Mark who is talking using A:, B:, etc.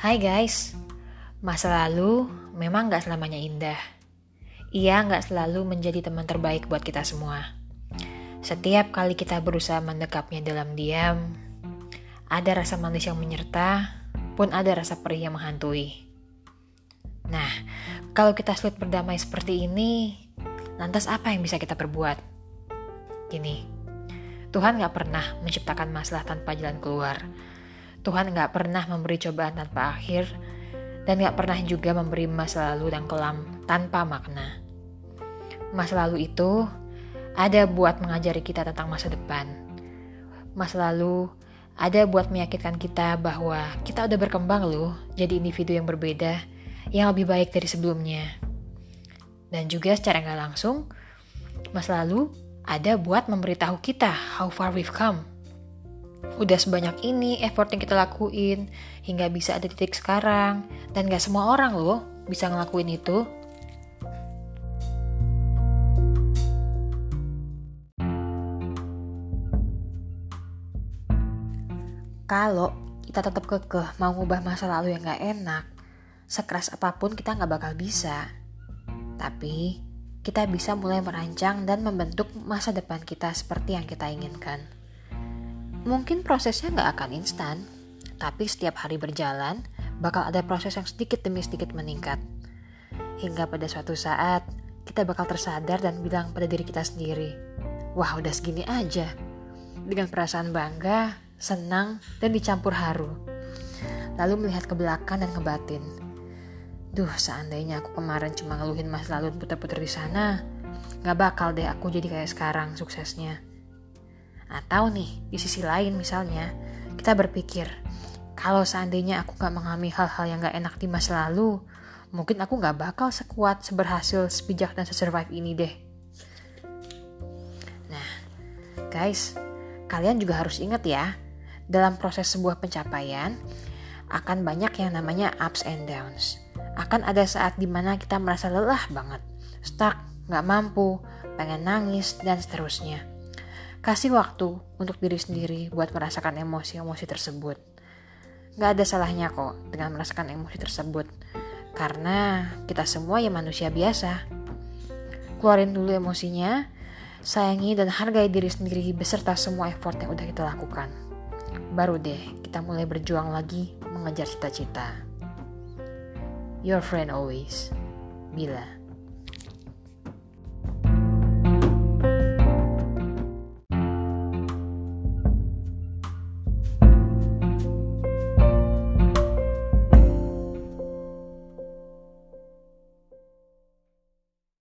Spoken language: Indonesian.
A: Hai guys, masa lalu memang gak selamanya indah. Ia gak selalu menjadi teman terbaik buat kita semua. Setiap kali kita berusaha mendekapnya dalam diam, ada rasa manis yang menyerta, pun ada rasa perih yang menghantui. Nah, kalau kita sulit berdamai seperti ini, lantas apa yang bisa kita perbuat? Gini, Tuhan gak pernah menciptakan masalah tanpa jalan keluar. Tuhan gak pernah memberi cobaan tanpa akhir, dan gak pernah juga memberi masa lalu dan kelam tanpa makna. Masa lalu itu ada buat mengajari kita tentang masa depan. Masa lalu ada buat meyakinkan kita bahwa kita udah berkembang loh jadi individu yang berbeda, yang lebih baik dari sebelumnya. Dan juga secara nggak langsung, masa lalu ada buat memberitahu kita how far we've come. Udah sebanyak ini effort yang kita lakuin hingga bisa ada titik sekarang dan gak semua orang loh bisa ngelakuin itu. Kalau kita tetap kekeh mau ngubah masa lalu yang gak enak, sekeras apa pun kita gak bakal bisa. Tapi kita bisa mulai merancang dan membentuk masa depan kita seperti yang kita inginkan. Mungkin prosesnya nggak akan instan, tapi setiap hari berjalan, bakal ada proses yang sedikit demi sedikit meningkat. Hingga pada suatu saat, kita bakal tersadar dan bilang pada diri kita sendiri, Wah udah segini aja. Dengan perasaan bangga, senang, dan dicampur haru. Lalu melihat ke belakang dan ke Duh, seandainya aku kemarin cuma ngeluhin masa lalu puter-puter di sana, gak bakal deh aku jadi kayak sekarang suksesnya. Atau nih, di sisi lain misalnya, kita berpikir, kalau seandainya aku gak mengalami hal-hal yang gak enak di masa lalu, mungkin aku gak bakal sekuat, seberhasil, sebijak, dan sesurvive ini deh. Nah, guys, kalian juga harus ingat ya, dalam proses sebuah pencapaian, akan banyak yang namanya ups and downs akan ada saat di mana kita merasa lelah banget, stuck, gak mampu, pengen nangis, dan seterusnya. Kasih waktu untuk diri sendiri buat merasakan emosi-emosi tersebut. Gak ada salahnya kok dengan merasakan emosi tersebut, karena kita semua ya manusia biasa. Keluarin dulu emosinya, sayangi dan hargai diri sendiri beserta semua effort yang udah kita lakukan. Baru deh kita mulai berjuang lagi mengejar cita-cita. Your friend always, Bila.